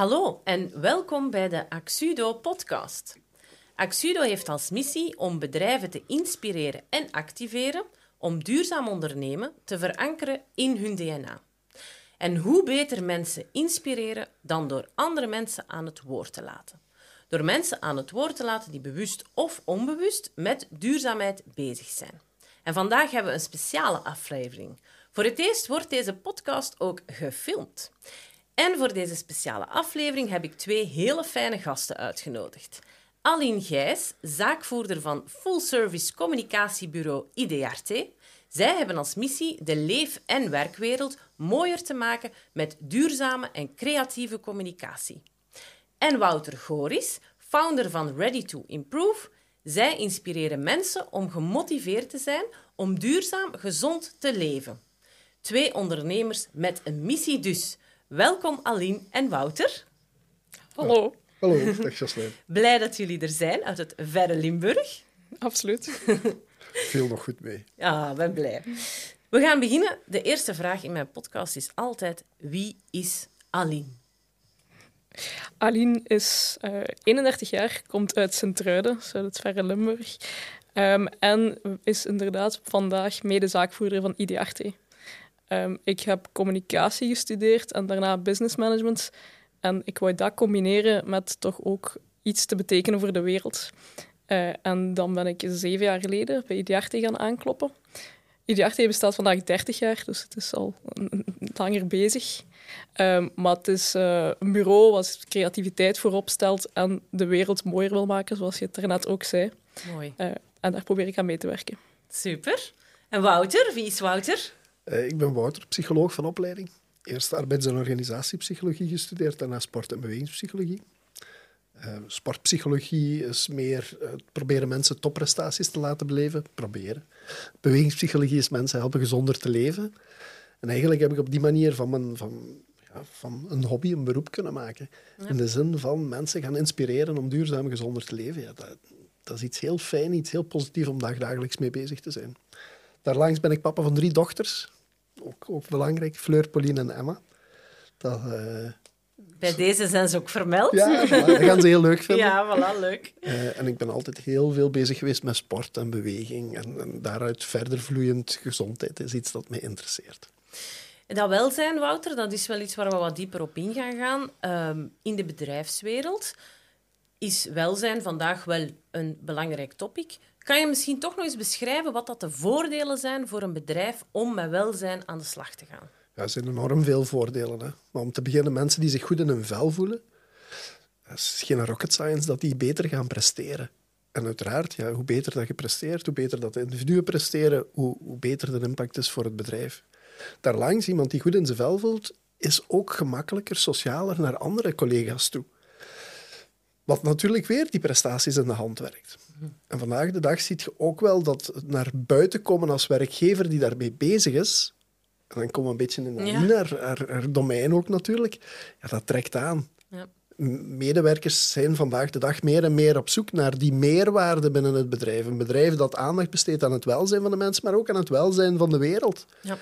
Hallo en welkom bij de Axudo podcast. Axudo heeft als missie om bedrijven te inspireren en activeren om duurzaam ondernemen te verankeren in hun DNA. En hoe beter mensen inspireren dan door andere mensen aan het woord te laten. Door mensen aan het woord te laten die bewust of onbewust met duurzaamheid bezig zijn. En vandaag hebben we een speciale aflevering. Voor het eerst wordt deze podcast ook gefilmd. En voor deze speciale aflevering heb ik twee hele fijne gasten uitgenodigd. Aline Gijs, zaakvoerder van Full Service Communicatiebureau IDRT. Zij hebben als missie de leef- en werkwereld mooier te maken met duurzame en creatieve communicatie. En Wouter Goris, founder van Ready to Improve. Zij inspireren mensen om gemotiveerd te zijn om duurzaam gezond te leven. Twee ondernemers met een missie dus. Welkom Aline en Wouter. Hallo. Hallo, dag Jocelyn. Blij dat jullie er zijn uit het verre Limburg. Absoluut. Viel nog goed mee. Ja, ben blij. We gaan beginnen. De eerste vraag in mijn podcast is altijd: wie is Aline? Aline is uh, 31 jaar, komt uit Sint-Truiden, uit het verre Limburg. Um, en is inderdaad vandaag medezaakvoerder van IDRT. Um, ik heb communicatie gestudeerd en daarna business management. En ik wou dat combineren met toch ook iets te betekenen voor de wereld. Uh, en dan ben ik zeven jaar geleden bij IDRT gaan aankloppen. IDRT bestaat vandaag 30 jaar, dus het is al langer bezig. Um, maar het is uh, een bureau wat creativiteit voorop stelt en de wereld mooier wil maken, zoals je het daarnet ook zei. Mooi. Uh, en daar probeer ik aan mee te werken. Super. En Wouter, wie is Wouter? Uh, ik ben Wouter, psycholoog van opleiding. Eerst arbeids- en organisatiepsychologie gestudeerd, daarna sport- en bewegingspsychologie. Uh, sportpsychologie is meer uh, proberen mensen topprestaties te laten beleven. Proberen. Bewegingspsychologie is mensen helpen gezonder te leven. En eigenlijk heb ik op die manier van, mijn, van, ja, van een hobby een beroep kunnen maken. Ja. In de zin van mensen gaan inspireren om duurzaam gezonder te leven. Ja, dat, dat is iets heel fijn, iets heel positiefs om daar dagelijks mee bezig te zijn. Daarlangs ben ik papa van drie dochters. Ook, ook belangrijk, Fleur, Pauline en Emma. Dat, uh, Bij deze zijn ze ook vermeld. Ja, voilà, dat gaan ze heel leuk vinden. Ja, voilà, leuk. Uh, en ik ben altijd heel veel bezig geweest met sport en beweging. En, en daaruit verder vloeiend gezondheid is iets dat mij interesseert. Dat welzijn, Wouter, dat is wel iets waar we wat dieper op in gaan gaan. Um, in de bedrijfswereld is welzijn vandaag wel een belangrijk topic. Kan je misschien toch nog eens beschrijven wat dat de voordelen zijn voor een bedrijf om met welzijn aan de slag te gaan? Ja, er zijn enorm veel voordelen. Hè. Maar om te beginnen, mensen die zich goed in hun vel voelen, het is geen rocket science dat die beter gaan presteren. En uiteraard, hoe beter dat je presteert, hoe beter dat de individuen presteren, hoe, hoe beter de impact is voor het bedrijf. Daarlangs, iemand die goed in zijn vel voelt, is ook gemakkelijker, socialer naar andere collega's toe. Wat natuurlijk weer die prestaties in de hand werkt. En vandaag de dag zie je ook wel dat naar buiten komen als werkgever die daarmee bezig is, en dan komen we een beetje in ja. haar, haar, haar, domein ook natuurlijk, ja, dat trekt aan. Ja. Medewerkers zijn vandaag de dag meer en meer op zoek naar die meerwaarde binnen het bedrijf. Een bedrijf dat aandacht besteedt aan het welzijn van de mensen, maar ook aan het welzijn van de wereld. Ja.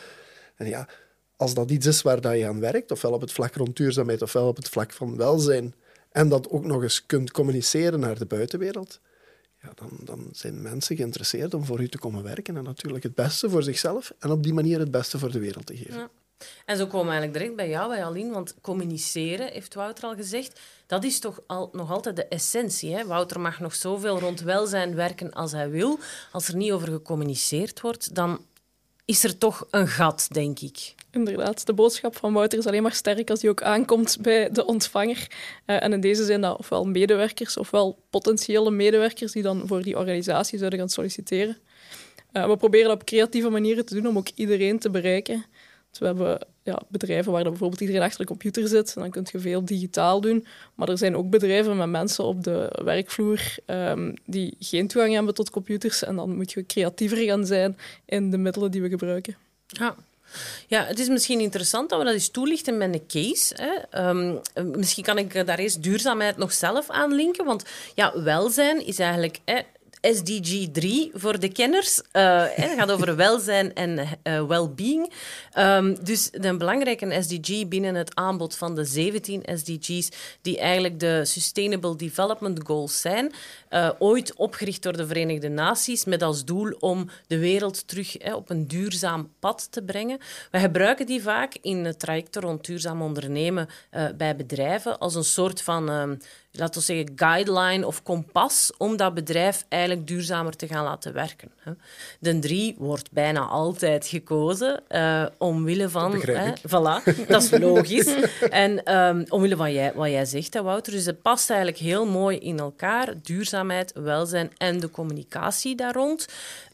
En ja, als dat iets is waar dat je aan werkt, ofwel op het vlak rond duurzaamheid, ofwel op het vlak van welzijn, en dat ook nog eens kunt communiceren naar de buitenwereld, ja, dan, dan zijn mensen geïnteresseerd om voor u te komen werken en natuurlijk het beste voor zichzelf en op die manier het beste voor de wereld te geven. Ja. En zo komen we eigenlijk direct bij jou, bij Aline, want communiceren, heeft Wouter al gezegd, dat is toch al, nog altijd de essentie. Hè? Wouter mag nog zoveel rond welzijn werken als hij wil. Als er niet over gecommuniceerd wordt, dan is er toch een gat, denk ik. Inderdaad, de boodschap van Wouter is alleen maar sterk als die ook aankomt bij de ontvanger. Uh, en in deze zijn dat ofwel medewerkers ofwel potentiële medewerkers die dan voor die organisatie zouden gaan solliciteren. Uh, we proberen dat op creatieve manieren te doen om ook iedereen te bereiken. Dus we hebben ja, bedrijven waar bijvoorbeeld iedereen achter de computer zit. En dan kun je veel digitaal doen. Maar er zijn ook bedrijven met mensen op de werkvloer um, die geen toegang hebben tot computers. En dan moet je creatiever gaan zijn in de middelen die we gebruiken. Ja. Ja, het is misschien interessant dat we dat eens toelichten met een case. Hè. Um, misschien kan ik daar eerst duurzaamheid nog zelf aan linken. Want ja, welzijn is eigenlijk... SDG 3 voor de kenners. Uh, het gaat over welzijn en uh, well-being. Um, dus een belangrijke SDG binnen het aanbod van de 17 SDG's, die eigenlijk de Sustainable Development Goals zijn, uh, ooit opgericht door de Verenigde Naties met als doel om de wereld terug op een duurzaam pad te brengen. We gebruiken die vaak in het traject rond duurzaam ondernemen bij bedrijven als een soort van ehm, laten we zeggen, guideline of kompas om dat bedrijf eigenlijk duurzamer te gaan laten werken. De drie wordt bijna altijd gekozen uh, omwille van... Hè, voilà, dat is logisch. en um, omwille van jij, wat jij zegt, hè, Wouter. Dus het past eigenlijk heel mooi in elkaar. Duurzaamheid, welzijn en de communicatie daar rond.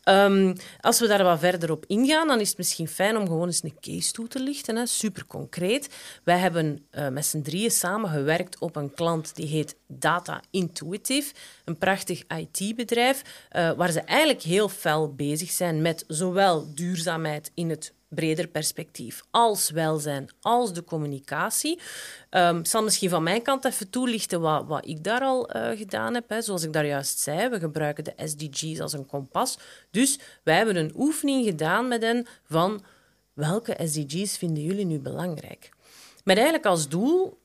Um, als we daar wat verder op ingaan, dan is het misschien fijn om gewoon eens een case toe te lichten. Hè. Super concreet. Wij hebben uh, met z'n drieën samen gewerkt op een klant die heet Data Intuitive. Een prachtig IT-bedrijf uh, waar ze eigenlijk heel fel bezig zijn met zowel duurzaamheid in het breder perspectief, als welzijn, als de communicatie. Um, ik zal misschien van mijn kant even toelichten wat, wat ik daar al uh, gedaan heb. Hè. Zoals ik daar juist zei, we gebruiken de SDG's als een kompas. Dus wij hebben een oefening gedaan met hen van welke SDG's vinden jullie nu belangrijk? Met eigenlijk als doel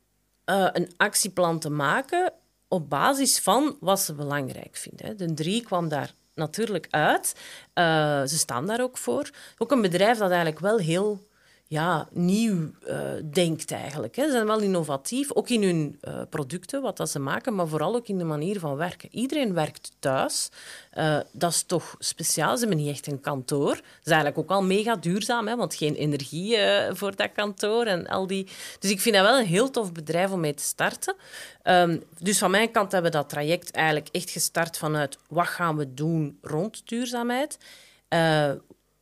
uh, een actieplan te maken op basis van wat ze belangrijk vinden. De drie kwam daar natuurlijk uit. Uh, ze staan daar ook voor. Ook een bedrijf dat eigenlijk wel heel ja, nieuw uh, denkt eigenlijk. Hè. Ze zijn wel innovatief, ook in hun uh, producten, wat dat ze maken, maar vooral ook in de manier van werken. Iedereen werkt thuis. Uh, dat is toch speciaal. Ze hebben niet echt een kantoor. Dat is eigenlijk ook al mega duurzaam, hè, want geen energie voor dat kantoor en al die... Dus ik vind dat wel een heel tof bedrijf om mee te starten. Um, dus van mijn kant hebben we dat traject eigenlijk echt gestart vanuit wat gaan we doen rond duurzaamheid.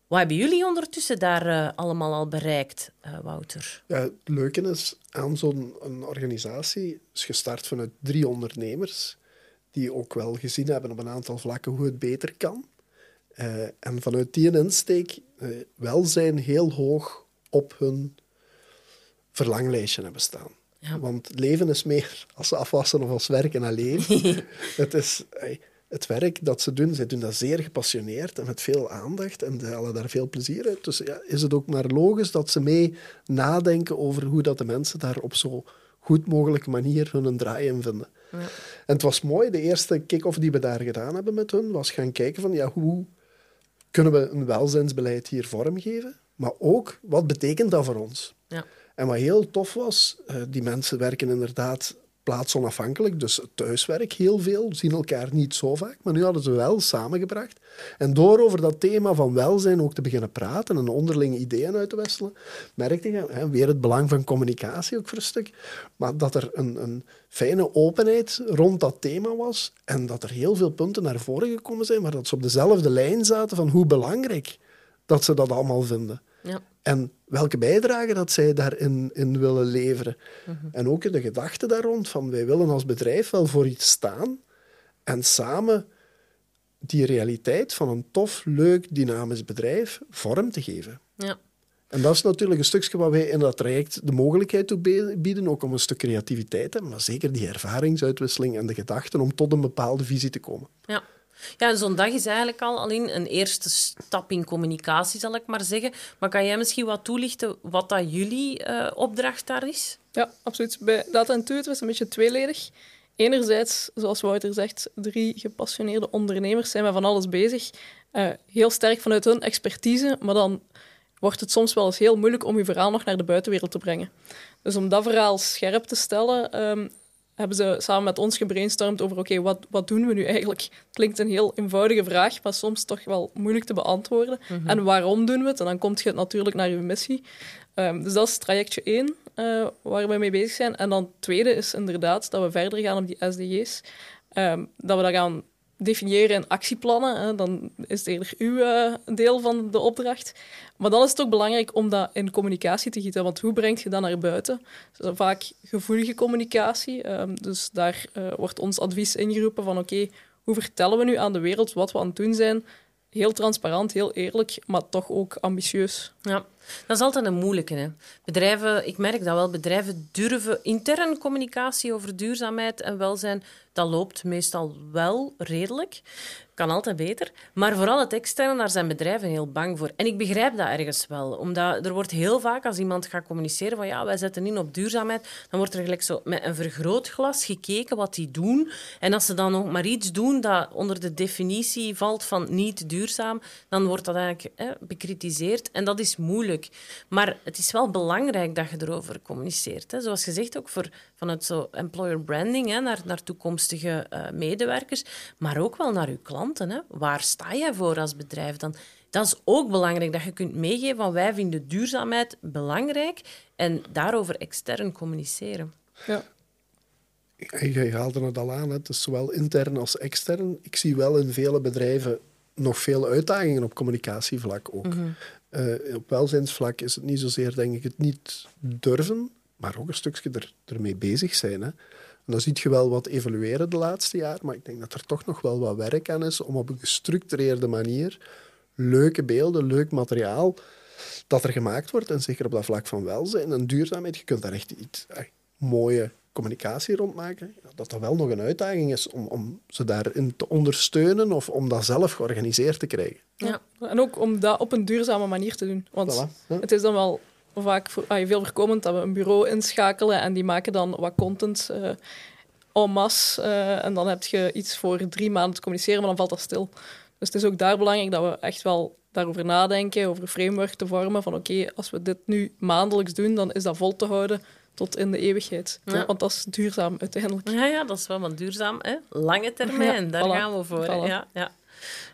Wat hebben jullie ondertussen daar uh, allemaal al bereikt, uh, Wouter? Ja, het leuke is aan zo'n organisatie is gestart vanuit drie ondernemers die ook wel gezien hebben op een aantal vlakken hoe het beter kan. Uh, en vanuit die insteek welzijn heel hoog op hun verlanglijstje hebben staan. Ja. Want leven is meer als afwassen of als werken alleen. het is het werk dat ze doen, ze doen dat zeer gepassioneerd en met veel aandacht en ze halen daar veel plezier uit. Dus ja, is het ook maar logisch dat ze mee nadenken over hoe dat de mensen daar op zo goed mogelijke manier hun draai in vinden. Ja. En het was mooi, de eerste kick-off die we daar gedaan hebben met hun, was gaan kijken van ja, hoe kunnen we een welzijnsbeleid hier vormgeven, maar ook wat betekent dat voor ons? Ja. En wat heel tof was, eh, die mensen werken inderdaad plaatsonafhankelijk, dus thuiswerk heel veel, zien elkaar niet zo vaak, maar nu hadden ze wel samengebracht. En door over dat thema van welzijn ook te beginnen praten en onderlinge ideeën uit te wisselen, merkte je, hè, weer het belang van communicatie ook voor een stuk, maar dat er een, een fijne openheid rond dat thema was en dat er heel veel punten naar voren gekomen zijn, maar dat ze op dezelfde lijn zaten van hoe belangrijk dat ze dat allemaal vinden. Ja. En welke bijdrage dat zij daarin in willen leveren. Mhm. En ook de gedachte daar rond van wij willen als bedrijf wel voor iets staan en samen die realiteit van een tof, leuk, dynamisch bedrijf vorm te geven. Ja. En dat is natuurlijk een stukje wat wij in dat traject de mogelijkheid toe bieden, ook om een stuk creativiteit te hebben, maar zeker die ervaringsuitwisseling en de gedachten om tot een bepaalde visie te komen. Ja. Ja, zo'n dag is eigenlijk al alleen een eerste stap in communicatie, zal ik maar zeggen. Maar kan jij misschien wat toelichten wat dat jullie uh, opdracht daar is? Ja, absoluut. Bij Data Intuit was het een beetje tweeledig. Enerzijds, zoals Wouter zegt, drie gepassioneerde ondernemers zijn met van alles bezig. Uh, heel sterk vanuit hun expertise, maar dan wordt het soms wel eens heel moeilijk om je verhaal nog naar de buitenwereld te brengen. Dus om dat verhaal scherp te stellen, um, hebben ze samen met ons gebrainstormd over oké, wat, wat doen we nu eigenlijk? Het klinkt een heel eenvoudige vraag, maar soms toch wel moeilijk te beantwoorden. Mhm. En waarom doen we het? En dan komt je natuurlijk naar je missie. Um, dus dat is trajectje één uh, waar we mee bezig zijn. En dan het tweede is inderdaad dat we verder gaan op die SDG's. Um, dat we dat gaan definiëren in actieplannen. Dan is het eerder uw uh, deel van de opdracht. Maar dan is het ook belangrijk om dat in communicatie te gieten. Want hoe breng je dat naar buiten? Dus vaak gevoelige communicatie. Um, dus daar uh, wordt ons advies ingeroepen van oké, hoe vertellen we nu aan de wereld wat we aan het doen zijn? Heel transparant, heel eerlijk, maar toch ook ambitieus. Ja. Dat is altijd een moeilijke. Hè. Bedrijven, ik merk dat wel, bedrijven durven intern communicatie over duurzaamheid en welzijn. Dat loopt meestal wel redelijk. Kan altijd beter. Maar vooral het externe, daar zijn bedrijven heel bang voor. En ik begrijp dat ergens wel. Omdat er wordt heel vaak, als iemand gaat communiceren van ja, wij zetten in op duurzaamheid, dan wordt er gelijk zo met een vergrootglas gekeken wat die doen. En als ze dan nog maar iets doen dat onder de definitie valt van niet duurzaam, dan wordt dat eigenlijk hè, bekritiseerd. En dat is moeilijk. Maar het is wel belangrijk dat je erover communiceert. Hè. Zoals gezegd, ook voor, vanuit zo employer branding hè, naar, naar toekomstige uh, medewerkers, maar ook wel naar uw klanten. Hè? Waar sta jij voor als bedrijf dan? Dat is ook belangrijk dat je kunt meegeven van wij vinden duurzaamheid belangrijk en daarover extern communiceren. Ja. Je haalde het al aan, het is zowel intern als extern. Ik zie wel in vele bedrijven nog veel uitdagingen op communicatievlak ook. Mm op welzijnsvlak is het niet zozeer, denk ik, het niet durven, maar ook een stukje er, ermee bezig zijn. Hè. En dan zie je wel wat evolueren de laatste jaren, maar ik denk dat er toch nog wel wat werk aan is om op een gestructureerde manier leuke beelden, leuk materiaal dat er gemaakt wordt, en zeker op dat vlak van welzijn en duurzaamheid, je kunt daar echt iets eh, mooie communicatie rond maken, dat dat wel nog een uitdaging is om, om ze daarin te ondersteunen of om dat zelf georganiseerd te krijgen. Ja. En ook om dat op een duurzame manier te doen. Want het is dan wel vaak voor, ah, veel voorkomend dat we een bureau inschakelen en die maken dan wat content uh, en masse. Uh, en dan heb je iets voor drie maanden te communiceren, maar dan valt dat stil. Dus het is ook daar belangrijk dat we echt wel daarover nadenken, over een framework te vormen van oké, als we dit nu maandelijks doen, dan is dat vol te houden tot in de eeuwigheid. Want dat is duurzaam uiteindelijk. Ja, ja dat is wel wat duurzaam. Hè? Lange termijn, daar gaan we voor. Ja, ja.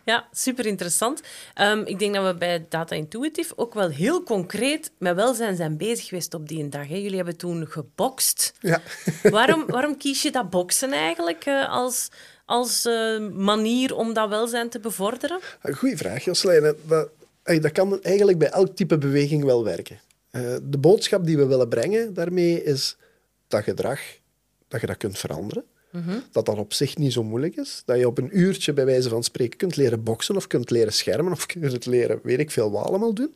Ja, super interessant. Ehm, ik denk dat we bij Data Intuitive ook wel heel concreet met welzijn zijn bezig geweest op die dag. Hè. Jullie hebben toen gebokst. Ja. waarom, waarom kies je dat boksen eigenlijk uh, als, als uh, manier om dat welzijn te bevorderen? Goeie vraag, Joslijn. Dat, dat kan eigenlijk bij elk type beweging wel werken. Uh, de boodschap die we willen brengen daarmee is dat gedrag, dat je dat kunt veranderen. Dat dat op zich niet zo moeilijk is. Dat je op een uurtje, bij wijze van spreken, kunt leren boksen of kunt leren schermen of kunt leren, weet ik veel wat allemaal doen.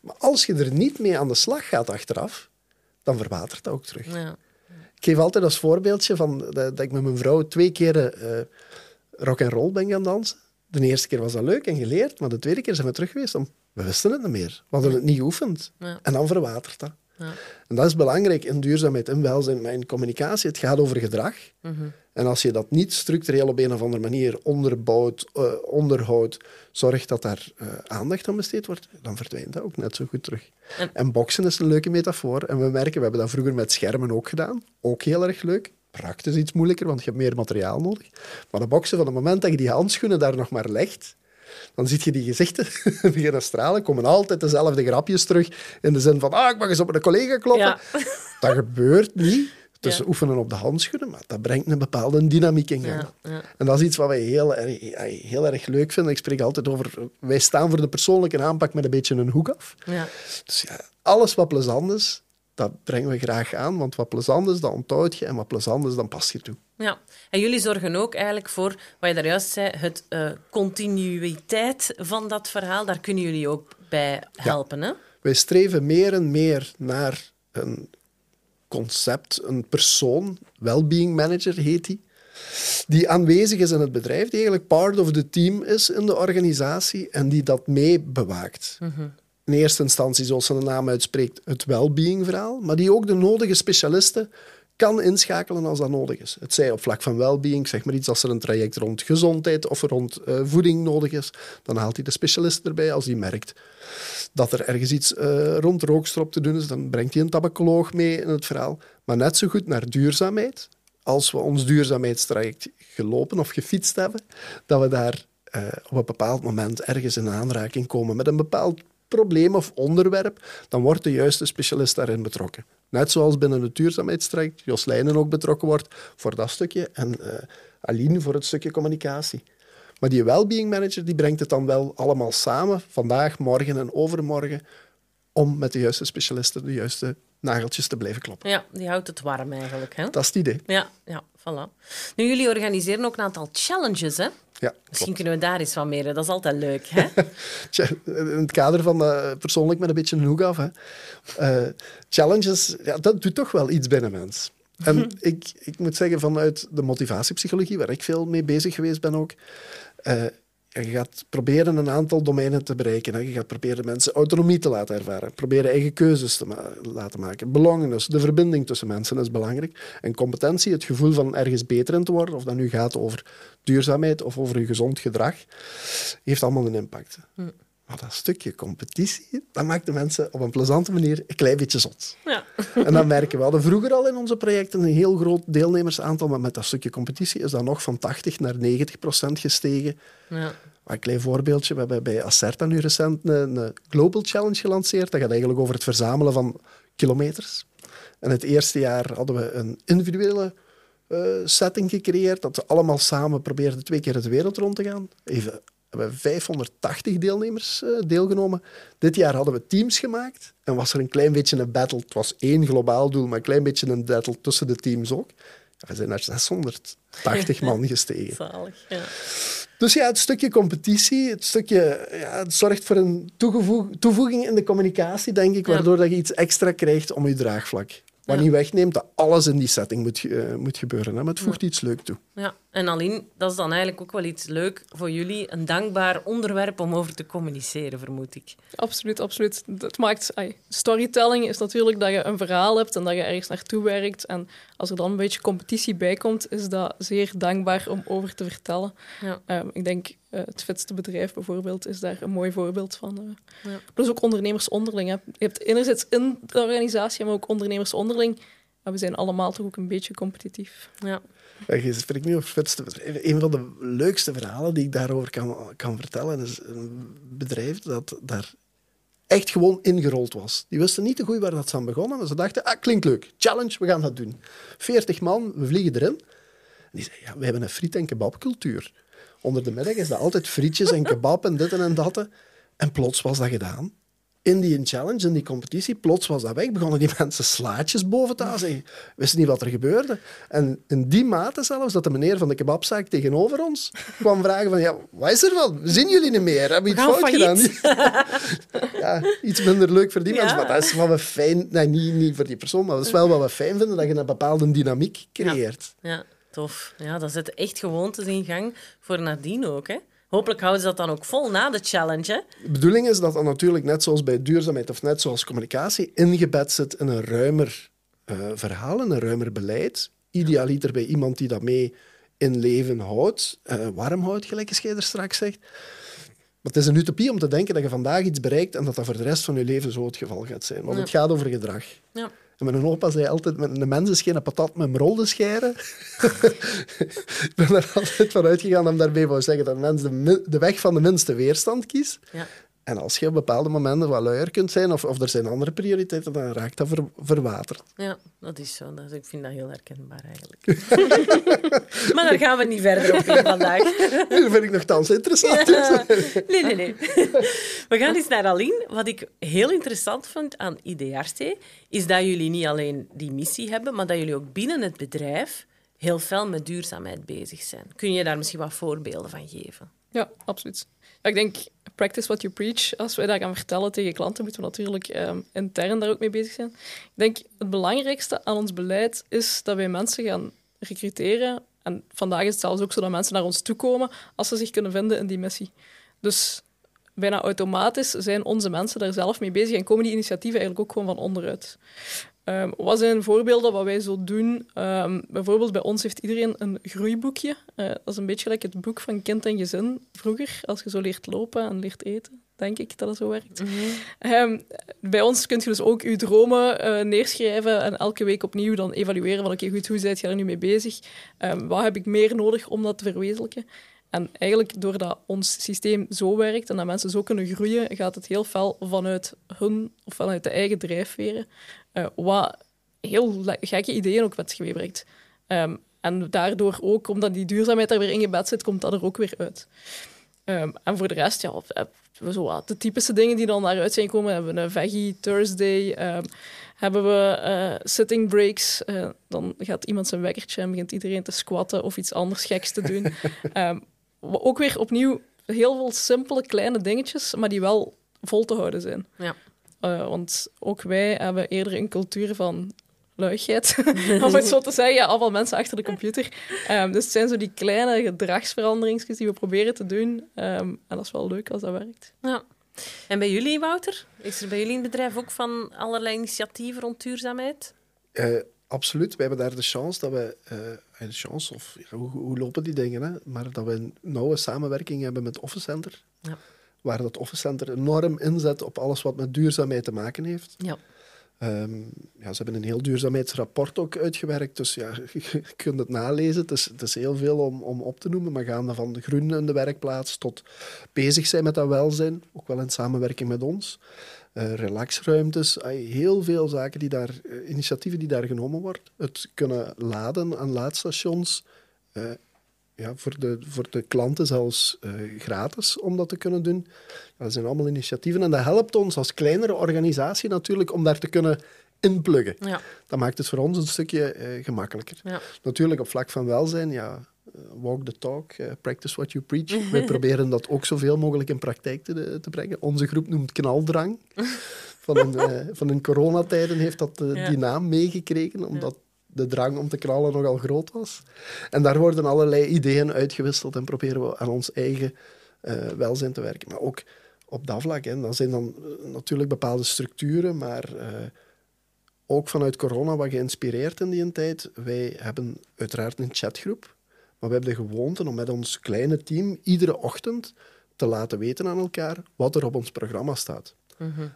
Maar als je er niet mee aan de slag gaat achteraf, dan verwatert dat ook terug. Ja. Ik geef altijd als voorbeeldje van, dat, ik met mijn vrouw twee keer uh, rock and roll ben gaan dansen. De eerste keer was dat leuk en geleerd, maar de tweede keer zijn we terug geweest. Om, we wisten het niet meer. We hadden het niet geoefend. En dan verwatert dat. Ja. En dat is belangrijk in duurzaamheid en welzijn, maar in communicatie. Het gaat over gedrag. Mhm. En als je dat niet structureel op een of andere manier onderbouwt, uh, onderhoudt, zorgt dat daar uh, aandacht aan besteed wordt, dan verdwijnt dat ook net zo goed terug. En, en boksen is een leuke metafoor. En we merken, we hebben dat vroeger met schermen ook gedaan. Ook heel erg leuk. Praktisch iets moeilijker, want je hebt meer materiaal nodig. Maar de boksen, van het moment dat je die handschoenen daar nog maar legt, dan zie je die gezichten beginnen stralen. komen altijd dezelfde grapjes terug. In de zin van, ah, ik mag eens op een collega kloppen. Dat gebeurt niet. Dus ja. oefenen op de handschoenen, maar dat brengt een bepaalde dynamiek in gang. Ja, En dat is iets wat wij heel erg, heel erg leuk vinden. Ik spreek altijd over, wij staan voor de persoonlijke aanpak met een beetje een hoek af. Dus ja, alles wat plezant is, dat brengen we graag aan. Want wat plezant is, dat onthoud je. En wat plezant is, dan pas je toe. Ja, en jullie zorgen ook eigenlijk voor, wat je daar juist zei, het uh, continuïteit van dat verhaal. Daar kunnen jullie ook bij helpen, hè? Wij streven meer en meer naar een concept, een persoon, well-being manager heet die, die aanwezig is in het bedrijf, die eigenlijk part of the team is in de organisatie en die dat mee bewaakt. Mm In eerste instantie, zoals ze de naam uitspreekt, het well-being verhaal, maar die ook de nodige specialisten kan inschakelen als dat nodig is. Het zij op vlak van well-being, zeg maar iets als er een traject rond gezondheid of rond uh, voeding nodig is, dan haalt hij de specialist erbij. Als hij merkt dat er ergens iets uh, rond rookstrop te doen is, dan brengt hij een tabacoloog mee in het verhaal. Maar net zo goed naar duurzaamheid. Als we ons duurzaamheidstraject gelopen of gefietst hebben, dat we daar uh, op een bepaald moment ergens in aanraking komen met een bepaald probleem of onderwerp, dan wordt de juiste specialist daarin betrokken. Net zoals binnen het Jos Leijnen ook betrokken wordt voor dat stukje en uh, Aline voor het stukje communicatie. Maar die well-being manager die brengt het dan wel allemaal samen, vandaag, morgen en overmorgen, om met de juiste specialisten de juiste nageltjes te blijven kloppen. Ja, die houdt het warm eigenlijk. Hè? Dat is het idee. Ja, ja, voilà. Nu, jullie organiseren ook een aantal challenges, hè? Ja, Misschien kunnen we daar eens wat meer. Dat is altijd leuk, hè? Tja, In het kader van uh, persoonlijk met een beetje een hoek af. Hè. Uh, challenges, ja, dat doet toch wel iets binnen mens. En ik, ik moet zeggen, vanuit de motivatiepsychologie, waar ik veel mee bezig geweest ben ook, uh, je gaat proberen een aantal domeinen te bereiken. Je gaat proberen mensen autonomie te laten ervaren. Proberen eigen keuzes te laten maken. Belongingness, de verbinding tussen mensen is belangrijk. En competentie, het gevoel van ergens beter in te worden, of dat nu gaat over duurzaamheid of over je gezond gedrag, heeft allemaal een impact. Hm. Maar dat stukje competitie, dat maakt de mensen op een plezante manier een klein beetje zot. Ja. En dat merken we. We hadden vroeger al in onze projecten een heel groot deelnemersaantal, maar met dat stukje competitie is dat nog van 80 naar 90 procent gestegen. Ja. Een klein voorbeeldje, we hebben bij Acerta nu recent een, een Global Challenge gelanceerd. Dat gaat eigenlijk over het verzamelen van kilometers. En het eerste jaar hadden we een individuele uh, setting gecreëerd, dat ze allemaal samen probeerden twee keer de wereld rond te gaan. Even hebben 580 deelnemers uh, deelgenomen. Dit jaar hadden we teams gemaakt en was er een klein beetje een battle. Het was één globaal doel, maar een klein beetje een battle tussen de teams ook. We zijn naar 680 man gestegen. Zalig, ja. Dus ja, het stukje competitie, het stukje, ja, het zorgt voor een toevoeging in de communicatie, denk ik, waardoor dat je iets extra krijgt om je draagvlak. Wat niet wegneemt dat alles in die setting moet, uh, moet gebeuren. Hè? Maar het voegt iets leuk toe. Ja, en alleen, dat is dan eigenlijk ook wel iets leuk voor jullie. Een dankbaar onderwerp om over te communiceren, vermoed ik. Absoluut, absoluut. Dat maakt... Ay, storytelling is natuurlijk dat je een verhaal hebt en dat je ergens naartoe werkt. En als er dan een beetje competitie bij komt, is dat zeer dankbaar om over te vertellen. Ja. Um, ik denk, uh, het vetste bedrijf bijvoorbeeld is daar een mooi voorbeeld van. Uh. Ja. Plus ook ondernemers onderling. Hè. Je hebt enerzijds in de organisatie, maar ook ondernemers onderling. Maar we zijn allemaal toch ook een beetje competitief. Ja. Je spreekt nu. Een van de leukste verhalen die ik daarover kan, kan vertellen is een bedrijf dat daar echt gewoon ingerold was. Die wisten niet te goed waar dat ze aan begonnen, maar ze dachten, ah, klinkt leuk, challenge, we gaan dat doen. 40 man, we vliegen erin. En die zeiden, ja, we hebben een friet- en kebabcultuur. Onder de middag is dat altijd frietjes en kebab en dit en dat. En plots was dat gedaan in die challenge, in die competitie, plots was dat weg. Begonnen die mensen slaatjes boven te halen. Wisten niet wat er gebeurde. En in die mate zelfs, dat de meneer van de kebabzaak tegenover ons kwam vragen van, ja, wat is er van? Zien jullie niet meer? Hebben iets fout gedaan? ja, iets minder leuk voor die mensen, maar dat is wat we fijn... Nee, niet, niet voor die persoon, maar dat is wel wat we fijn vinden, dat je een bepaalde dynamiek creëert. Ja, ja tof. Ja, dat zit echt gewoontes in gang voor nadien ook, hè? Hopelijk houden ze dat dan ook vol na de challenge. Hè? De bedoeling is dat dat natuurlijk net zoals bij duurzaamheid of net zoals communicatie ingebed zit in een ruimer uh, verhaal, een ruimer beleid. Idealiter bij iemand die dat mee in leven houdt, uh, warm houdt, gelijk Scheider straks zegt. Maar het is een utopie om te denken dat je vandaag iets bereikt en dat dat voor de rest van je leven zo het geval gaat zijn. Want het gaat over gedrag. Ja. En mijn opa zei altijd, met een mens is geen patat met rolde scheren. ik ben er altijd van uitgegaan om daarbij wou zeggen dat een mens de, de weg van de minste weerstand kiest. Ja. En als je op bepaalde momenten wat luier kunt zijn, of, of er zijn andere prioriteiten, dan raakt dat ver, verwaterd. Ja, dat is zo. Dat, ik vind dat heel herkenbaar eigenlijk. maar daar gaan we niet verder op in vandaag. dat vind ik nogthans interessant. Nee, nee, nee. We gaan eens naar Aline. Wat ik heel interessant vond aan IDRT, is dat jullie niet alleen die missie hebben, maar dat jullie ook binnen het bedrijf heel fel met duurzaamheid bezig zijn. Kun je daar misschien wat voorbeelden van geven? Ja, absoluut. ik denk, practice what you preach. Als wij dat gaan vertellen tegen klanten, moeten we natuurlijk um, intern daar ook mee bezig zijn. Ik denk, het belangrijkste aan ons beleid is dat wij mensen gaan recruteren. En vandaag is het zelfs ook zo dat mensen naar ons toe komen als ze zich kunnen vinden in die missie. Dus bijna automatisch zijn onze mensen daar zelf mee bezig en komen die initiatieven eigenlijk ook gewoon van onderuit. Um, wat zijn voorbeelden wat wij zo doen? Um, bijvoorbeeld bij ons heeft iedereen een groeiboekje. Uh, dat is een beetje gelijk het boek van kind en gezin vroeger, als je zo leert lopen en leert eten. Denk ik dat het zo werkt. Mhm. um, bij ons kun je dus ook je dromen uh, neerschrijven en elke week opnieuw dan evalueren van oké, okay, goed, hoe zijt je er nu mee bezig? wat heb ik meer nodig om dat te verwezenlijken? En eigenlijk doordat ons systeem zo werkt en dat mensen zo kunnen groeien, gaat het heel fel vanuit hun of vanuit de eigen drijfveren, uh, wat heel gekke ideeën ook met zich brengt. Um, en daardoor ook, omdat die duurzaamheid er weer ingebed zit, komt dat er ook weer uit. Um, en voor de rest, ja, zo wat, de typische dingen die dan daaruit zijn komen. Hebben we een Veggie Thursday. ehm, hebben we eh, sitting breaks. eh, dan gaat iemand zijn wekkertje en begint iedereen te squatten of iets anders geks te doen. Ehm, ook weer opnieuw heel veel simpele kleine dingetjes, maar die wel vol te houden zijn. Ja. Eh, want ook wij hebben eerder een cultuur van luigheid, om het zo te zeggen. Ja, allemaal mensen achter de computer. Ehm, dus het zijn zo die kleine gedragsveranderingen die we proberen te doen. Ehm, en dat is wel leuk als dat werkt. Ja. En bij jullie, Wouter? Is er bij jullie in het bedrijf ook van allerlei initiatieven rond duurzaamheid? Eh, absoluut. We hebben daar de chance dat we... eh, de chance, of ja, hoe, hoe lopen die dingen? Hè? Maar dat we een nauwe samenwerking hebben met Office Center. Ja. Waar dat Office Center enorm inzet op alles wat met duurzaamheid te maken heeft. Ja. Ehm, ja, ze hebben een heel duurzaamheidsrapport ook uitgewerkt, dus ja, je kunt het nalezen. Het is, het is heel veel om, om op te noemen, maar gaande van de groen in de werkplaats tot bezig zijn met dat welzijn, ook wel in samenwerking met ons. Eh, relaxruimtes, heel veel zaken die daar, eh, initiatieven die daar genomen worden. Het kunnen laden aan laadstations, eh, ja, voor, de, voor de klanten zelfs eh, gratis om dat te kunnen doen. Dat zijn allemaal initiatieven en dat helpt ons als kleinere organisatie natuurlijk om daar te kunnen inpluggen. Ja. Dat maakt het voor ons een stukje eh, gemakkelijker. Ja. Natuurlijk op vlak van welzijn, ja, eh, walk the talk, practice what you preach. Wij proberen dat ook zoveel mogelijk in praktijk te, te brengen. Onze groep noemt knaldrang. Van eh, van een coronatijden heeft dat Ja. die naam meegekregen, omdat de drang om te knallen nogal groot was. En daar worden allerlei ideeën uitgewisseld en proberen we aan ons eigen eh, welzijn te werken. Maar ook op dat vlak, hè, dat zijn dan eh, natuurlijk bepaalde structuren, maar eh, ook vanuit corona wat geïnspireerd in die tijd. Wij hebben uiteraard een chatgroep, maar we hebben de gewoonte om met ons kleine team iedere ochtend te laten weten aan elkaar wat er op ons programma staat.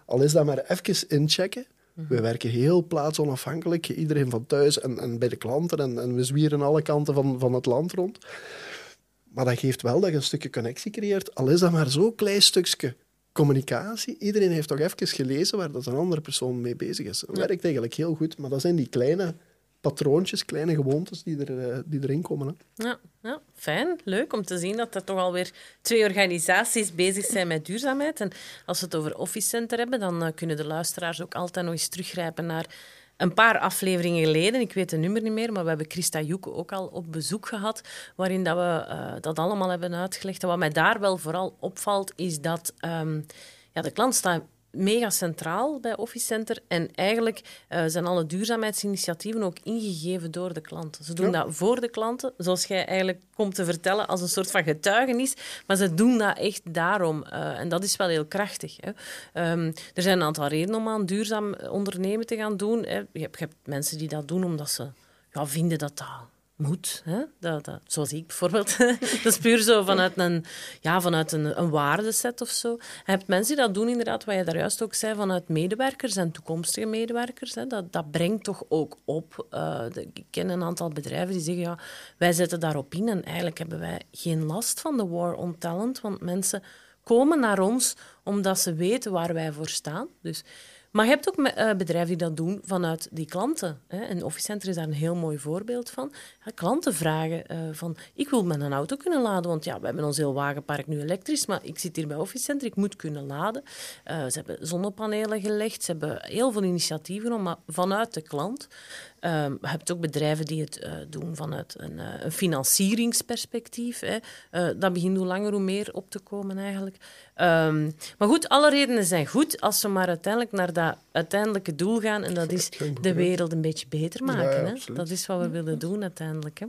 Al is dat maar even inchecken. We werken heel plaatsonafhankelijk, iedereen van thuis en, en bij de klanten. En, en we zwieren alle kanten van, van het land rond. Maar dat geeft wel dat je een stukje connectie creëert. Al is dat maar zo'n klein stukje communicatie. Iedereen heeft toch even gelezen waar dat een andere persoon mee bezig is. Dat werkt eigenlijk heel goed, maar dat zijn die kleine patroontjes, kleine gewoontes die, er, eh, die erin komen. Hè. Ja, ja, fijn. Leuk om te zien dat er toch alweer twee organisaties bezig zijn met duurzaamheid. En als we het over Office Center hebben, dan eh, kunnen de luisteraars ook altijd nog eens teruggrijpen naar een paar afleveringen geleden. Ik weet het nummer niet meer, maar we hebben Christa Joeke ook al op bezoek gehad, waarin dat we eh, dat allemaal hebben uitgelegd. En wat mij daar wel vooral opvalt, is dat ehm, ja, de klant staat mega centraal bij Office Center. En eigenlijk eh, zijn alle duurzaamheidsinitiatieven ook ingegeven door de klanten. Ze doen Ja. dat voor de klanten, zoals jij eigenlijk komt te vertellen, als een soort van getuigenis. Maar ze doen dat echt daarom. Eh, en dat is wel heel krachtig. Hè. Ehm, er zijn een aantal redenen om aan duurzaam ondernemen te gaan doen. Hè. Je, hebt, je hebt mensen die dat doen omdat ze ja, vinden dat dat moet. Hè? Dat, dat, zoals ik bijvoorbeeld. dat is puur zo vanuit een, ja, vanuit een, een waardeset of zo. Je hebt mensen die dat doen, inderdaad, wat je daar juist ook zei, vanuit medewerkers en toekomstige medewerkers. Hè? Dat, dat brengt toch ook op. Eh, de- ik ken een aantal bedrijven die zeggen, ja, wij zetten daarop in en eigenlijk hebben wij geen last van de war on talent, want mensen komen naar ons omdat ze weten waar wij voor staan. Dus maar je hebt ook eh, bedrijven die dat doen vanuit die klanten. Hè. En Office is daar een heel mooi voorbeeld van. Klanten vragen eh, van, ik wil mijn auto kunnen laden, want ja, we hebben ons heel wagenpark nu elektrisch, maar ik zit hier bij Office Center, ik moet kunnen laden. Eh, ze hebben zonnepanelen gelegd, ze hebben heel veel initiatieven genomen, maar vanuit de klant. Ehm, je hebt ook bedrijven die het eh, doen vanuit een, eh, een financieringsperspectief. Hè. Eh, dat begint hoe langer hoe meer op te komen eigenlijk. Ehm, maar goed, alle redenen zijn goed als we maar uiteindelijk naar dat uiteindelijke doel gaan. En dat is de wereld een beetje beter maken. ja, hè. Dat is wat we willen doen uiteindelijk. Hè.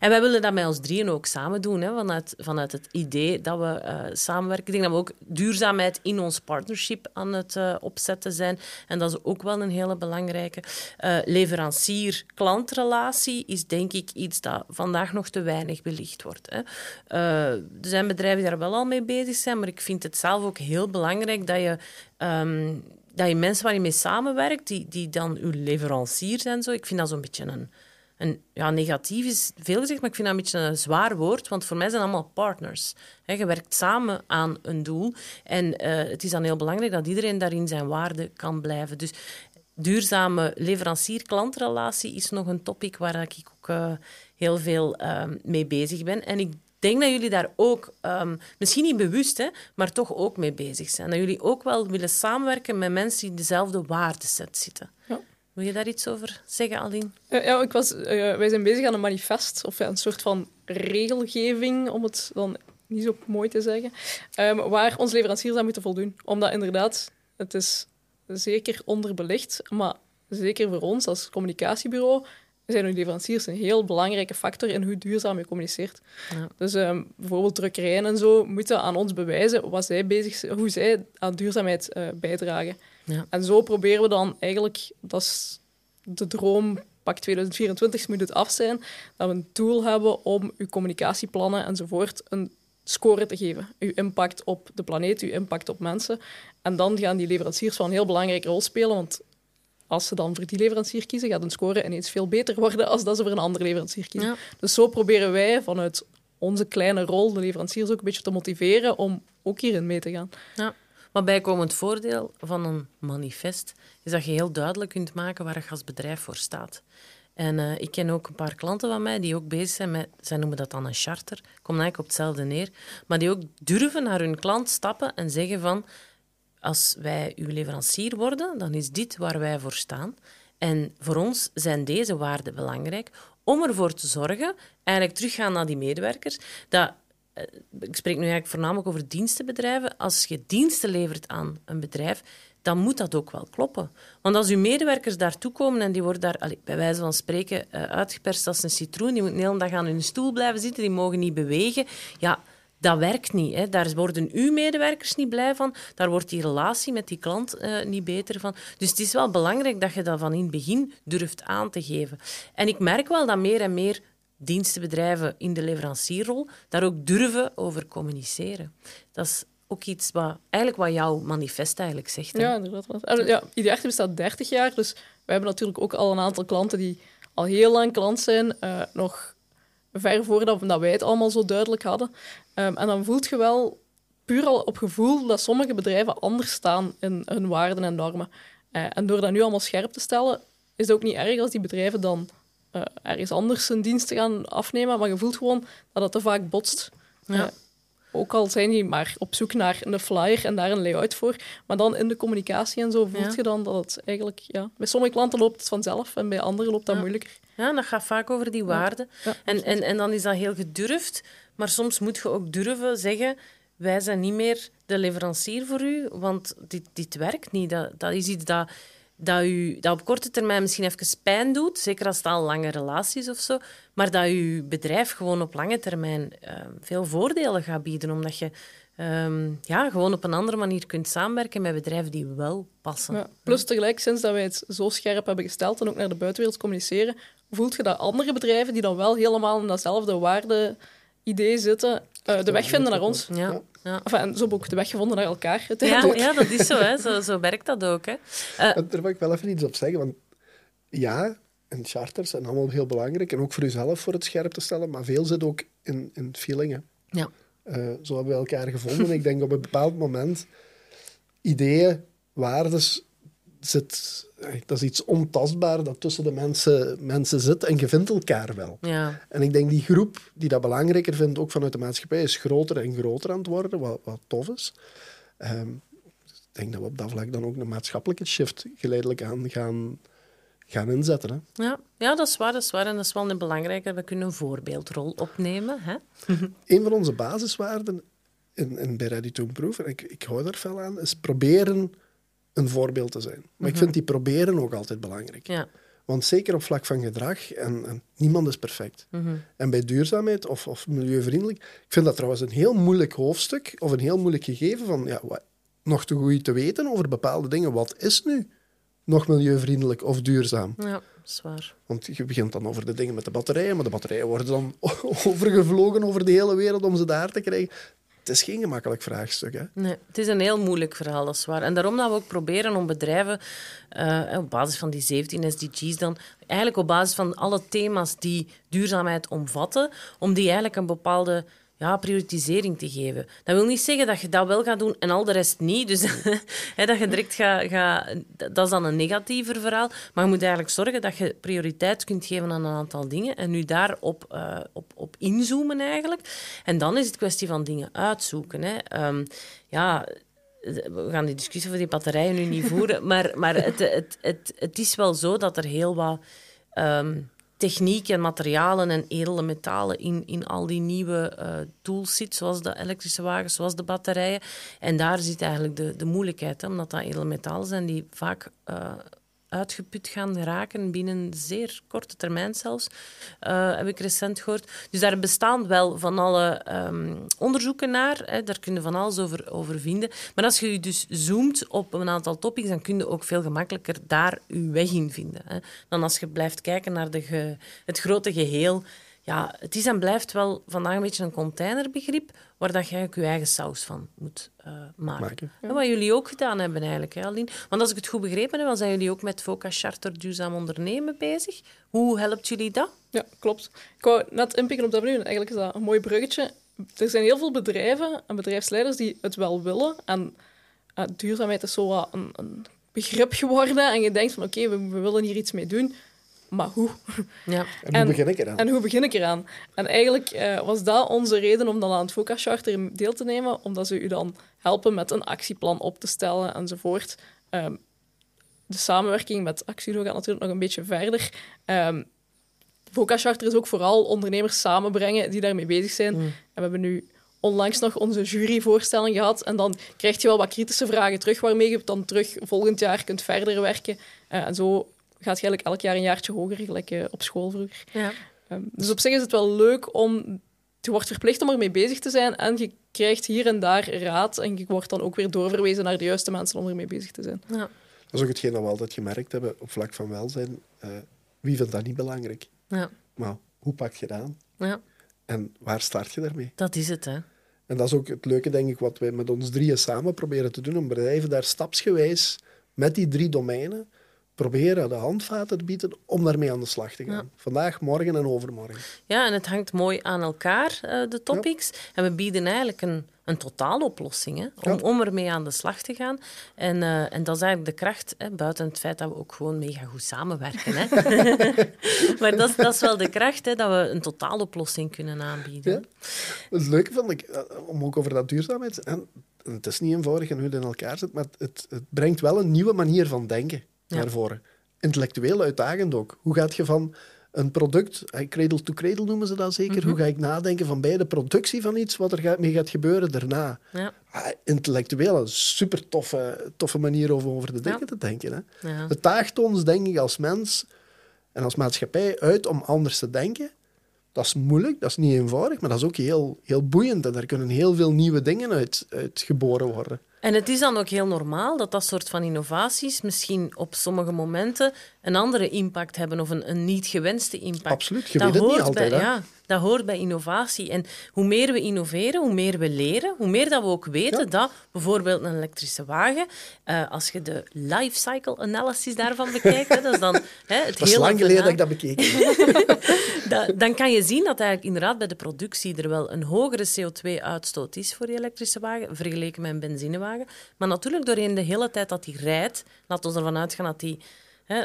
En wij willen dat met ons drieën ook samen doen. Hè, vanuit, vanuit het idee dat we eh, samenwerken. Ik denk dat we ook duurzaamheid in ons partnership aan het eh, opzetten zijn. En dat is ook wel een hele belangrijke. Eh, Leverancier-klantrelatie is denk ik iets dat vandaag nog te weinig belicht wordt. Hè. Eh, er zijn bedrijven die daar wel al mee bezig zijn, maar ik vind het zelf ook heel belangrijk dat je... ehm, dat je mensen waar je mee samenwerkt, die, die dan uw leverancier zijn, zo. ik vind dat zo'n beetje een, een, ja, negatief is veel gezegd, maar ik vind dat een beetje een zwaar woord, want voor mij zijn allemaal partners. Hè, je werkt samen aan een doel en eh, het is dan heel belangrijk dat iedereen daarin zijn waarde kan blijven. Dus duurzame leverancier-klantrelatie is nog een topic waar ik ook eh, heel veel eh, mee bezig ben. En ik denk dat jullie daar ook, ehm, misschien niet bewust, hè, maar toch ook mee bezig zijn. Dat jullie ook wel willen samenwerken met mensen die in dezelfde waardeset zitten. Ja. Wil je daar iets over zeggen, Aline? Ja, ja, ik was, eh, wij zijn bezig aan een manifest, of ja, een soort van regelgeving, om het dan niet zo mooi te zeggen, ehm, waar onze leveranciers aan moeten voldoen. Omdat inderdaad, het is zeker onderbelicht, maar zeker voor ons als communicatiebureau zijn uw leveranciers een heel belangrijke factor in hoe duurzaam je communiceert. Ja. Dus ehm, bijvoorbeeld drukkerijen en zo moeten aan ons bewijzen wat zij bezig, zijn- hoe zij aan duurzaamheid eh, bijdragen. Ja. En zo proberen we dan eigenlijk, dat is de droom, pak 2024 moet het af zijn, dat we een tool hebben om uw communicatieplannen enzovoort een score te geven. Uw impact op de planeet, uw impact op mensen. En dan gaan die leveranciers wel een heel belangrijke rol spelen, want als ze dan voor die leverancier kiezen, gaat hun score ineens veel beter worden als dat ze voor een andere leverancier kiezen. Ja. Dus zo proberen wij vanuit onze kleine rol de leveranciers ook een beetje te motiveren om ook hierin mee te gaan. Ja. Maar bijkomend voordeel van een manifest is dat je heel duidelijk kunt maken waar je als bedrijf voor staat. En eh, ik ken ook een paar klanten van mij die ook bezig zijn met, zij noemen dat dan een charter, komt eigenlijk op hetzelfde neer, maar die ook durven naar hun klant stappen en zeggen van, als wij uw leverancier worden, dan is dit waar wij voor staan. En voor ons zijn deze waarden belangrijk om ervoor te zorgen, eigenlijk teruggaan naar die medewerkers, dat eh, ik spreek nu eigenlijk voornamelijk over dienstenbedrijven. Als je diensten levert aan een bedrijf, dan moet dat ook wel kloppen. Want als uw medewerkers daartoe komen en die worden daar, allee, bij wijze van spreken, eh, uitgeperst als een citroen, die moeten de hele dag aan hun stoel blijven zitten, die mogen niet bewegen, ja, dat werkt niet. Hè. Daar worden uw medewerkers niet blij van. Daar wordt die relatie met die klant eh, niet beter van. Dus het is wel belangrijk dat je dat van in het begin durft aan te geven. En ik merk wel dat meer en meer dienstenbedrijven in de leverancierrol daar ook durven over communiceren. Dat is ook iets wat eigenlijk wat jouw manifest eigenlijk zegt. hè. Ja, inderdaad. Ja, Ideachte bestaat 30 jaar, dus we hebben natuurlijk ook al een aantal klanten die al heel lang klant zijn, eh, nog ver voordat dat wij het allemaal zo duidelijk hadden. Ehm, en dan voelt je wel puur al op gevoel dat sommige bedrijven anders staan in hun waarden en normen. Eh, en door dat nu allemaal scherp te stellen, is het ook niet erg als die bedrijven dan eh, ergens anders hun diensten gaan afnemen, maar je voelt gewoon dat het te vaak botst. Ja. Ook al zijn die maar op zoek naar een flyer en daar een layout voor. Maar dan in de communicatie en zo voelt Ja. je dan dat het eigenlijk... Ja, bij sommige klanten loopt het vanzelf en bij anderen loopt dat Ja. moeilijker. Ja, dat gaat vaak over die waarden. Ja, En, en, en dan is dat heel gedurfd. Maar soms moet je ook durven zeggen... Wij zijn niet meer de leverancier voor u, want dit, dit werkt niet. Dat, dat is iets dat, dat, u, dat op korte termijn misschien even pijn doet, zeker als het al lange relaties of zo, maar dat uw bedrijf gewoon op lange termijn eh, veel voordelen gaat bieden, omdat je ehm, ja, gewoon op een andere manier kunt samenwerken met bedrijven die wel passen. Ja. Plus tegelijk, sinds dat wij het zo scherp hebben gesteld en ook naar de buitenwereld communiceren, voelt je dat andere bedrijven die dan wel helemaal in datzelfde waarde-idee zitten, eh, de weg vinden naar ons. Ja, ja. Enfin, en zo hebben we ook de weg gevonden naar elkaar Ja, uiteindelijk. ja, dat is zo, hè. Zo, zo werkt dat ook. Hè. Eh, En Daar wil ik wel even iets op zeggen. Want ja, en charters zijn allemaal heel belangrijk. En ook voor jezelf voor het scherp te stellen. Maar veel zit ook in, in feelingen. ja. Eh, zo hebben we elkaar gevonden. ik denk op een bepaald moment... Ideeën, waardes... Zit, eh, dat is iets ontastbaar dat tussen de mensen, mensen zit. En je vindt elkaar wel. Ja, En ik denk die groep die dat belangrijker vindt, ook vanuit de maatschappij, is groter en groter aan het worden, wat, wat tof is. Ehm, ik denk dat we op dat vlak dan ook een maatschappelijke shift geleidelijk aan gaan, gaan inzetten. Hè. ja. ja, dat is waar, dat is waar. En dat is wel een belangrijke. We kunnen een voorbeeldrol opnemen. Hè? Een van onze basiswaarden in, in bij Ready to Improve, en ik, ik hou daar veel aan, is proberen een voorbeeld te zijn. Maar ik vind die proberen ook altijd belangrijk. Ja. Want zeker op vlak van gedrag, en, en niemand is perfect. En bij duurzaamheid of, of milieuvriendelijk, ik vind dat trouwens een heel moeilijk hoofdstuk of een heel moeilijk gegeven van ja, wat, nog te goed te weten over bepaalde dingen. Wat is nu nog milieuvriendelijk of duurzaam? ja, dat is waar. Want je begint dan over de dingen met de batterijen, maar de batterijen worden dan overgevlogen over de hele wereld om ze daar te krijgen. Het is geen gemakkelijk vraagstuk. Hè? Nee, het is een heel moeilijk verhaal, dat is waar. En daarom dat we ook proberen om bedrijven eh, op basis van die 17 SDG's dan, eigenlijk op basis van alle thema's die duurzaamheid omvatten, om die eigenlijk een bepaalde ja, prioritisering te geven. Dat wil niet zeggen dat je dat wel gaat doen en al de rest niet. Dus dat je direct gaat, gaat... Dat is dan een negatiever verhaal. Maar je moet eigenlijk zorgen dat je prioriteit kunt geven aan een aantal dingen en nu daarop uh, op, op inzoomen eigenlijk. En dan is het kwestie van dingen uitzoeken. Hè. Um, ja we gaan die discussie over die batterijen nu niet voeren, maar, maar het, het, het, het is wel zo dat er heel wat um, techniek en materialen en edele metalen in, in al die nieuwe uh, tools zit, zoals de elektrische wagens, zoals de batterijen. En daar zit eigenlijk de, de moeilijkheid, hè, omdat dat edele metalen zijn die vaak uh, uitgeput gaan raken binnen zeer korte termijn zelfs, uh, heb ik recent gehoord. Dus daar bestaan wel van alle um, onderzoeken naar, hè, daar kun je van alles over, over vinden. Maar als je dus zoomt op een aantal topics, dan kun je ook veel gemakkelijker daar je weg in vinden. Hè, dan als je blijft kijken naar de het grote geheel ja, het is en blijft wel vandaag een beetje een containerbegrip waar dat je eigenlijk je eigen saus van moet uh, maken. wat jullie ook gedaan hebben eigenlijk, hè, Aline. Want als ik het goed begrepen heb, dan zijn jullie ook met Foca Charter Duurzaam Ondernemen bezig. Hoe helpt jullie dat? Ja, klopt. Ik wou net inpikken op dat nu. Eigenlijk is dat een mooi bruggetje. Er zijn heel veel bedrijven en bedrijfsleiders die het wel willen. En uh, duurzaamheid is zo een, een, begrip geworden. En je denkt van, oké, we, we willen hier iets mee doen maar hoe? Ja. En, hoe begin ik eraan? En hoe begin ik eraan? En eigenlijk uh, was dat onze reden om dan aan het FOCA Charter deel te nemen, omdat ze u dan helpen met een actieplan op te stellen enzovoort. Um, de samenwerking met Axido gaat natuurlijk nog een beetje verder. Um, FOCA Charter is ook vooral ondernemers samenbrengen die daarmee bezig zijn. Mm. En we hebben nu onlangs nog onze juryvoorstelling gehad. En dan krijg je wel wat kritische vragen terug, waarmee je dan terug volgend jaar kunt verder werken. Uh, en zo gaat je eigenlijk elk jaar een jaartje hoger, gelijk uh, op school vroeger. Ja. Um, dus op zich is het wel leuk om... Je wordt verplicht om ermee bezig te zijn en je krijgt hier en daar raad en je wordt dan ook weer doorverwezen naar de juiste mensen om ermee bezig te zijn. Ja. Dat is ook hetgeen dat we altijd gemerkt hebben op vlak van welzijn. Uh, wie vindt dat niet belangrijk? Ja. Maar hoe pak je dat aan? Ja. En waar start je daarmee? Dat is het, hè. En dat is ook het leuke, denk ik, wat wij met ons drieën samen proberen te doen, om bedrijven daar stapsgewijs met die drie domeinen proberen de handvaten te bieden om daarmee aan de slag te gaan. Vandaag, morgen en overmorgen. Ja, en het hangt mooi aan elkaar, uh, de topics. En we bieden eigenlijk een, een totaaloplossing hè, om, om ermee aan de slag te gaan. En, uh, en dat is eigenlijk de kracht, hè, buiten het feit dat we ook gewoon mega goed samenwerken. Hè. maar dat, dat is wel de kracht, hè, dat we een totaaloplossing kunnen aanbieden. Het leuke vond ik, eh, om ook over dat duurzaamheid... En het is niet eenvoudig en hoe het in elkaar zit, maar het, het brengt wel een nieuwe manier van denken naar voren. Intellectueel uitdagend ook. Hoe gaat je van een product, eh, cradle to cradle noemen ze dat zeker, hoe mhm. ga ik nadenken van bij de productie van iets, wat er mee gaat gebeuren daarna. Ja. Ah, intellectueel een super toffe, toffe manier om over de dingen te denken. Hè. Ja. Het daagt ons, denk ik, als mens en als maatschappij uit om anders te denken. Dat is moeilijk, dat is niet eenvoudig, maar dat is ook heel, heel boeiend. En daar kunnen heel veel nieuwe dingen uit, uit geboren worden. En het is dan ook heel normaal dat dat soort van innovaties misschien op sommige momenten een andere impact hebben of een, een niet gewenste impact. Absoluut, je dat weet het niet altijd. Ja, dat hoort bij innovatie. En hoe meer we innoveren, hoe meer we leren, hoe meer dat we ook weten dat bijvoorbeeld een elektrische wagen, uh, als je de life cycle analysis daarvan bekijkt, hè, dat is dan hè, het dat is lang geleden dat ik dat bekeken da, dan kan je zien dat eigenlijk inderdaad bij de productie er wel een hogere CO2-uitstoot is voor die elektrische wagen, vergeleken met een benzinewagen. Maar natuurlijk doorheen de hele tijd dat die rijdt, laten we ervan uitgaan dat die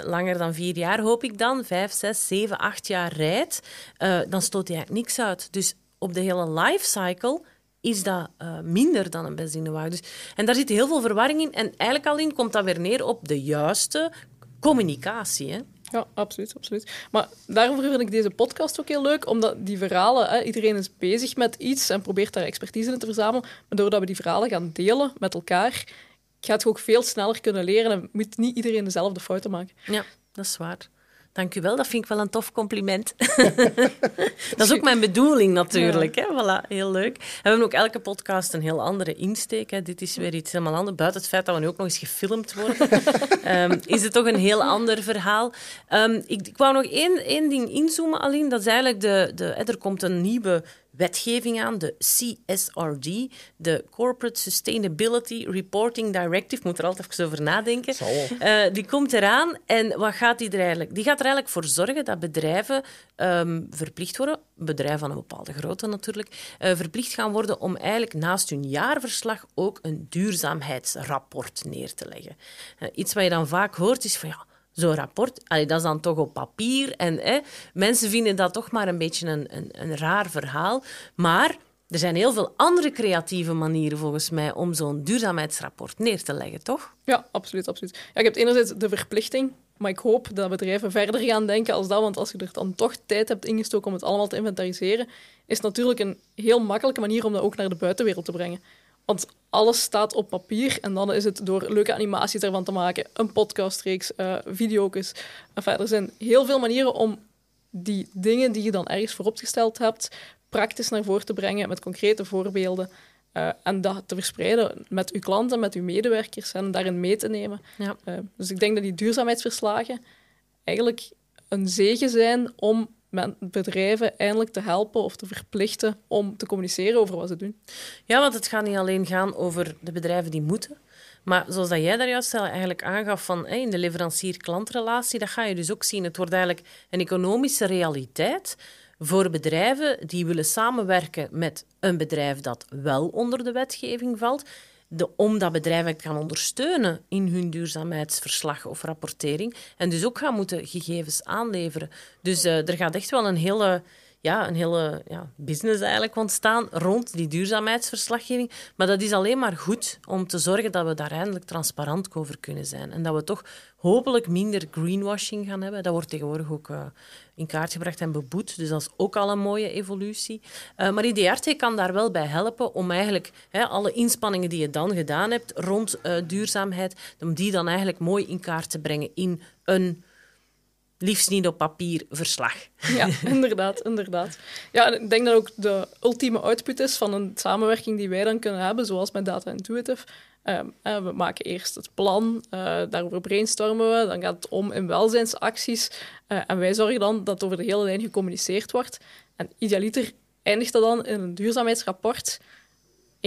langer dan vier jaar hoop ik dan, vijf, zes, zeven, acht jaar rijdt, uh, dan stoot hij eigenlijk niks uit. Dus op de hele lifecycle is dat uh, minder dan een benzinewagen. Dus, en daar zit heel veel verwarring in. En eigenlijk alleen komt dat weer neer op de juiste communicatie. Hè? Ja, absoluut, absoluut. Maar daarover vind ik deze podcast ook heel leuk, omdat die verhalen, hè, iedereen is bezig met iets en probeert daar expertise in te verzamelen, maar doordat we die verhalen gaan delen met elkaar, gaat je ook veel sneller kunnen leren en moet niet iedereen dezelfde fouten maken. Ja, dat is waar. Dank u wel, dat vind ik wel een tof compliment. dat is ook mijn bedoeling natuurlijk. Hè? Voilà, heel leuk. we hebben ook elke podcast een heel andere insteek. Hè? Dit is weer iets helemaal anders. Buiten het feit dat we nu ook nog eens gefilmd worden, um, is het toch een heel ander verhaal. Um, ik, ik wou nog één, één ding inzoomen, Aline. Dat is eigenlijk de, de, er komt een nieuwe wetgeving aan, de CSRD, de Corporate Sustainability Reporting Directive. Ik moet er altijd even over nadenken. Uh, die komt eraan en wat gaat die er eigenlijk? Die gaat er eigenlijk voor zorgen dat bedrijven um, verplicht worden, bedrijven van een bepaalde grootte natuurlijk, uh, verplicht gaan worden om eigenlijk naast hun jaarverslag ook een duurzaamheidsrapport neer te leggen. Uh, iets wat je dan vaak hoort is van ja zo'n rapport, dat is dan toch op papier. En hè, mensen vinden dat toch maar een beetje een, een, een raar verhaal. Maar er zijn heel veel andere creatieve manieren volgens mij om zo'n duurzaamheidsrapport neer te leggen, toch? Ja, absoluut. absoluut. Ja, je hebt enerzijds de verplichting, maar ik hoop dat bedrijven verder gaan denken als dat. Want als je er dan toch tijd hebt ingestoken om het allemaal te inventariseren, is het natuurlijk een heel makkelijke manier om dat ook naar de buitenwereld te brengen. Want alles staat op papier en dan is het door leuke animaties ervan te maken, een podcastreeks, uh, video's. Enfin, er zijn heel veel manieren om die dingen die je dan ergens vooropgesteld hebt, praktisch naar voren te brengen met concrete voorbeelden. Uh, en dat te verspreiden met uw klanten, met uw medewerkers en daarin mee te nemen. Ja. Uh, dus ik denk dat die duurzaamheidsverslagen eigenlijk een zegen zijn om bedrijven eindelijk te helpen of te verplichten om te communiceren over wat ze doen. Ja, want het gaat niet alleen gaan over de bedrijven die moeten. Maar zoals dat jij daar juist eigenlijk aangaf van in de leverancier-klantrelatie, dat ga je dus ook zien. Het wordt eigenlijk een economische realiteit voor bedrijven die willen samenwerken met een bedrijf dat wel onder de wetgeving valt de, om dat bedrijf gaan ondersteunen in hun duurzaamheidsverslag of rapportering. En dus ook gaan moeten gegevens aanleveren. Dus uh, er gaat echt wel een hele ja, een hele ja, business eigenlijk ontstaan rond die duurzaamheidsverslaggeving. Maar dat is alleen maar goed om te zorgen dat we daar eindelijk transparant over kunnen zijn. En dat we toch hopelijk minder greenwashing gaan hebben. Dat wordt tegenwoordig ook uh, in kaart gebracht en beboet. Dus dat is ook al een mooie evolutie. Uh, maar IDRT kan daar wel bij helpen om eigenlijk hè, alle inspanningen die je dan gedaan hebt rond uh, duurzaamheid, om die dan eigenlijk mooi in kaart te brengen in een liefst niet op papier verslag. Ja, inderdaad, inderdaad. Ja, ik denk dat ook de ultieme output is van een samenwerking die wij dan kunnen hebben, zoals met Data Intuitive. Um, we maken eerst het plan, uh, daarover brainstormen we, dan gaat het om in welzijnsacties uh, en wij zorgen dan dat over de hele lijn gecommuniceerd wordt. En idealiter eindigt dat dan in een duurzaamheidsrapport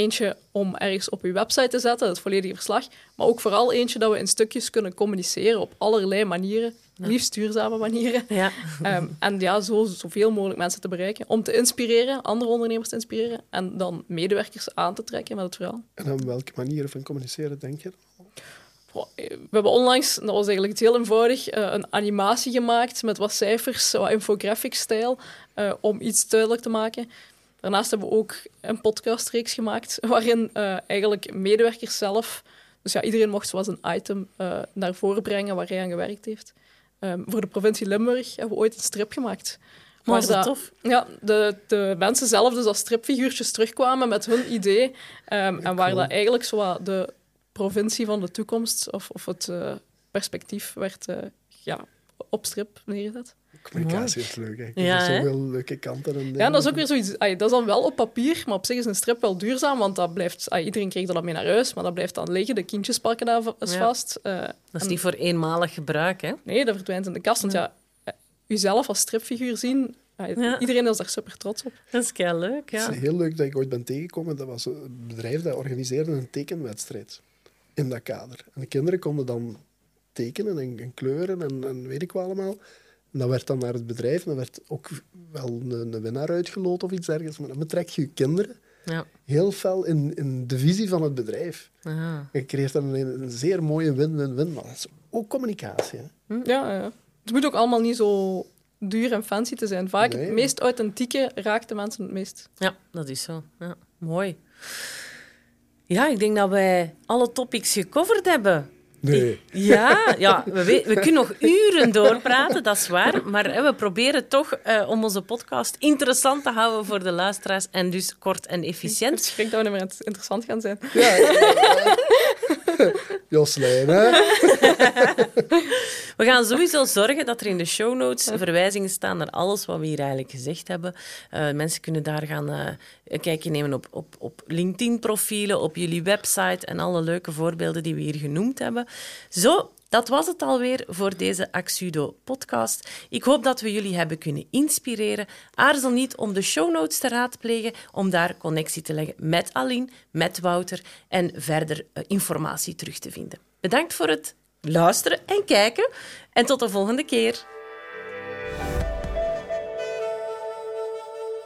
Eentje om ergens op uw website te zetten, het volledige verslag. Maar ook vooral eentje dat we in stukjes kunnen communiceren op allerlei manieren. Liefst duurzame manieren. Ja. Ehm, en ja, zo zoveel mogelijk mensen te bereiken. Om te inspireren, andere ondernemers te inspireren. En dan medewerkers aan te trekken met het verhaal. En op welke manieren van communiceren denk je? We hebben onlangs, dat was eigenlijk heel eenvoudig, eh, een animatie gemaakt met wat cijfers, wat infographic-stijl, uh, om iets duidelijk te maken. Daarnaast hebben we ook een podcastreeks gemaakt waarin uh, eigenlijk medewerkers zelf, dus ja, iedereen mocht zoals een item uh, naar voren brengen waar hij aan gewerkt heeft. Um, voor de provincie Limburg hebben we ooit een strip gemaakt. Was dat tof? Ja, de, de mensen zelf dus als stripfiguurtjes terugkwamen met hun idee. Um, en waar dat eigenlijk zo de provincie van de toekomst of, of het uh, perspectief werd ja, op strip neergezet. Communicatie is leuk. Hè. Ja, er zoveel leuke kanten. En ja, dat is ook weer zoiets. Ay, dat is dan wel op papier, maar op zich is een strip wel duurzaam, want dat blijft, ay, iedereen kreeg dat mee naar huis, maar dat blijft dan liggen. De kindjes pakken daar is vast. Uh, dat is niet voor eenmalig gebruik, hè? Nee, dat verdwijnt in de kast. Want ja, jezelf als stripfiguur zien, iedereen is daar super trots op. Dat is kei leuk, ja. Het is heel leuk dat ik ooit ben tegengekomen. Dat was een bedrijf dat organiseerde een tekenwedstrijd in dat kader. En de kinderen konden dan tekenen en, en kleuren en, en weet ik wat allemaal. En dat werd dan naar het bedrijf. En dan werd ook wel een, een winnaar uitgeloot of iets dergelijks. Maar dan betrek je je kinderen ja. heel fel in, in de visie van het bedrijf. Aha. Je creëert dan een, een zeer mooie win-win-win. Maar dat is ook communicatie. Hè? Hm? Ja, ja, het moet ook allemaal niet zo duur en fancy te zijn. Vaak het meest authentieke raakt de mensen het meest. Ja, dat is zo. Ja, mooi. Ja, ik denk dat wij alle topics gecoverd hebben. Nee. Ja, ja we, we, kunnen nog uren doorpraten, dat is waar. Maar hè, we proberen toch uh, om onze podcast interessant te houden voor de luisteraars en dus kort en efficiënt. Ik denk dat we niet meer interessant gaan zijn. Ja, Joslijn, hè? We gaan sowieso zorgen dat er in de show notes verwijzingen staan naar alles wat we hier eigenlijk gezegd hebben. Uh, mensen kunnen daar gaan uh, een kijkje nemen op, op, op LinkedIn-profielen, op jullie website en alle leuke voorbeelden die we hier genoemd hebben. Zo, Dat was het alweer voor deze Axudo-podcast. Ik hoop dat we jullie hebben kunnen inspireren. Aarzel niet om de show notes te raadplegen, om daar connectie te leggen met Aline, met Wouter en verder eh, informatie terug te vinden. Bedankt voor het luisteren en kijken en tot de volgende keer.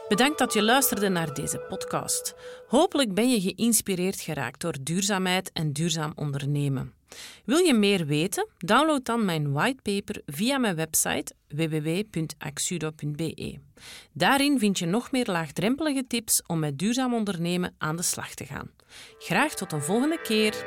Bedankt dat je luisterde naar deze podcast. Hopelijk ben je geïnspireerd geraakt door duurzaamheid en duurzaam ondernemen. Wil je meer weten? Download dan mijn whitepaper via mijn website www.axudo.be. Daarin vind je nog meer laagdrempelige tips om met duurzaam ondernemen aan de slag te gaan. Graag tot een volgende keer.